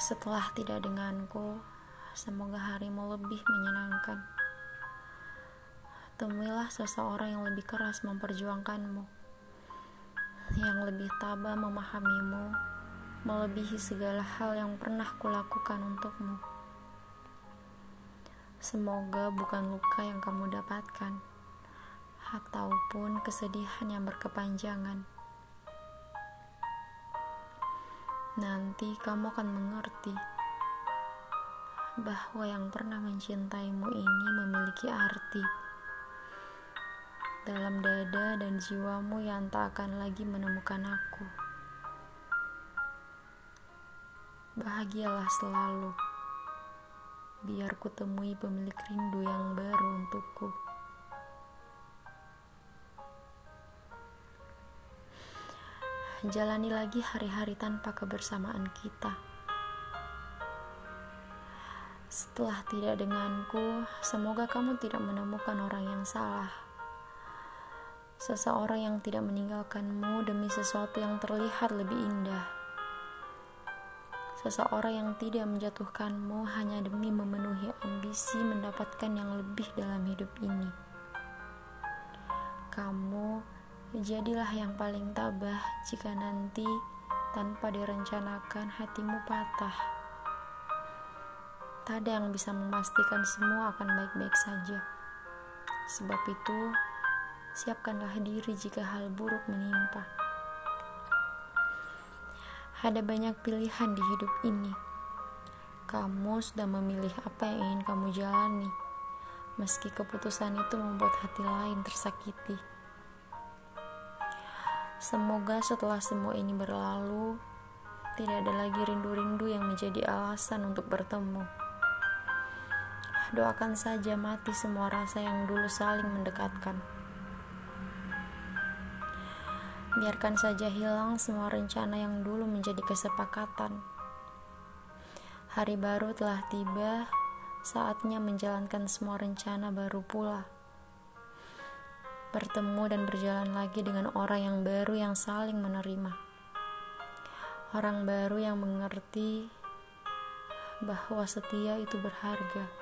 Setelah tidak denganku, semoga harimu lebih menyenangkan. Temuilah seseorang yang lebih keras memperjuangkanmu, yang lebih tabah memahamimu, melebihi segala hal yang pernah kulakukan untukmu. Semoga bukan luka yang kamu dapatkan, ataupun kesedihan yang berkepanjangan. Nanti kamu akan mengerti bahwa yang pernah mencintaimu ini memiliki arti dalam dada dan jiwamu yang tak akan lagi menemukan aku. Bahagialah selalu, biar ku temui pemilik rindu yang baru untukku. Jalani lagi hari-hari tanpa kebersamaan kita. Setelah tidak denganku, semoga kamu tidak menemukan orang yang salah. Seseorang yang tidak meninggalkanmu demi sesuatu yang terlihat lebih indah. Seseorang yang tidak menjatuhkanmu hanya demi memenuhi ambisi mendapatkan yang lebih dalam hidup ini. Kamu Jadilah yang paling tabah jika nanti tanpa direncanakan hatimu patah. Tak ada yang bisa memastikan semua akan baik-baik saja. Sebab itu, siapkanlah diri jika hal buruk menimpa. Ada banyak pilihan di hidup ini. Kamu sudah memilih apa yang ingin kamu jalani, meski keputusan itu membuat hati lain tersakiti. Semoga setelah semua ini berlalu, tidak ada lagi rindu-rindu yang menjadi alasan untuk bertemu. Doakan saja mati semua rasa yang dulu saling mendekatkan. Biarkan saja hilang semua rencana yang dulu menjadi kesepakatan. Hari baru telah tiba, saatnya menjalankan semua rencana baru pula bertemu dan berjalan lagi dengan orang yang baru yang saling menerima. Orang baru yang mengerti bahwa setia itu berharga.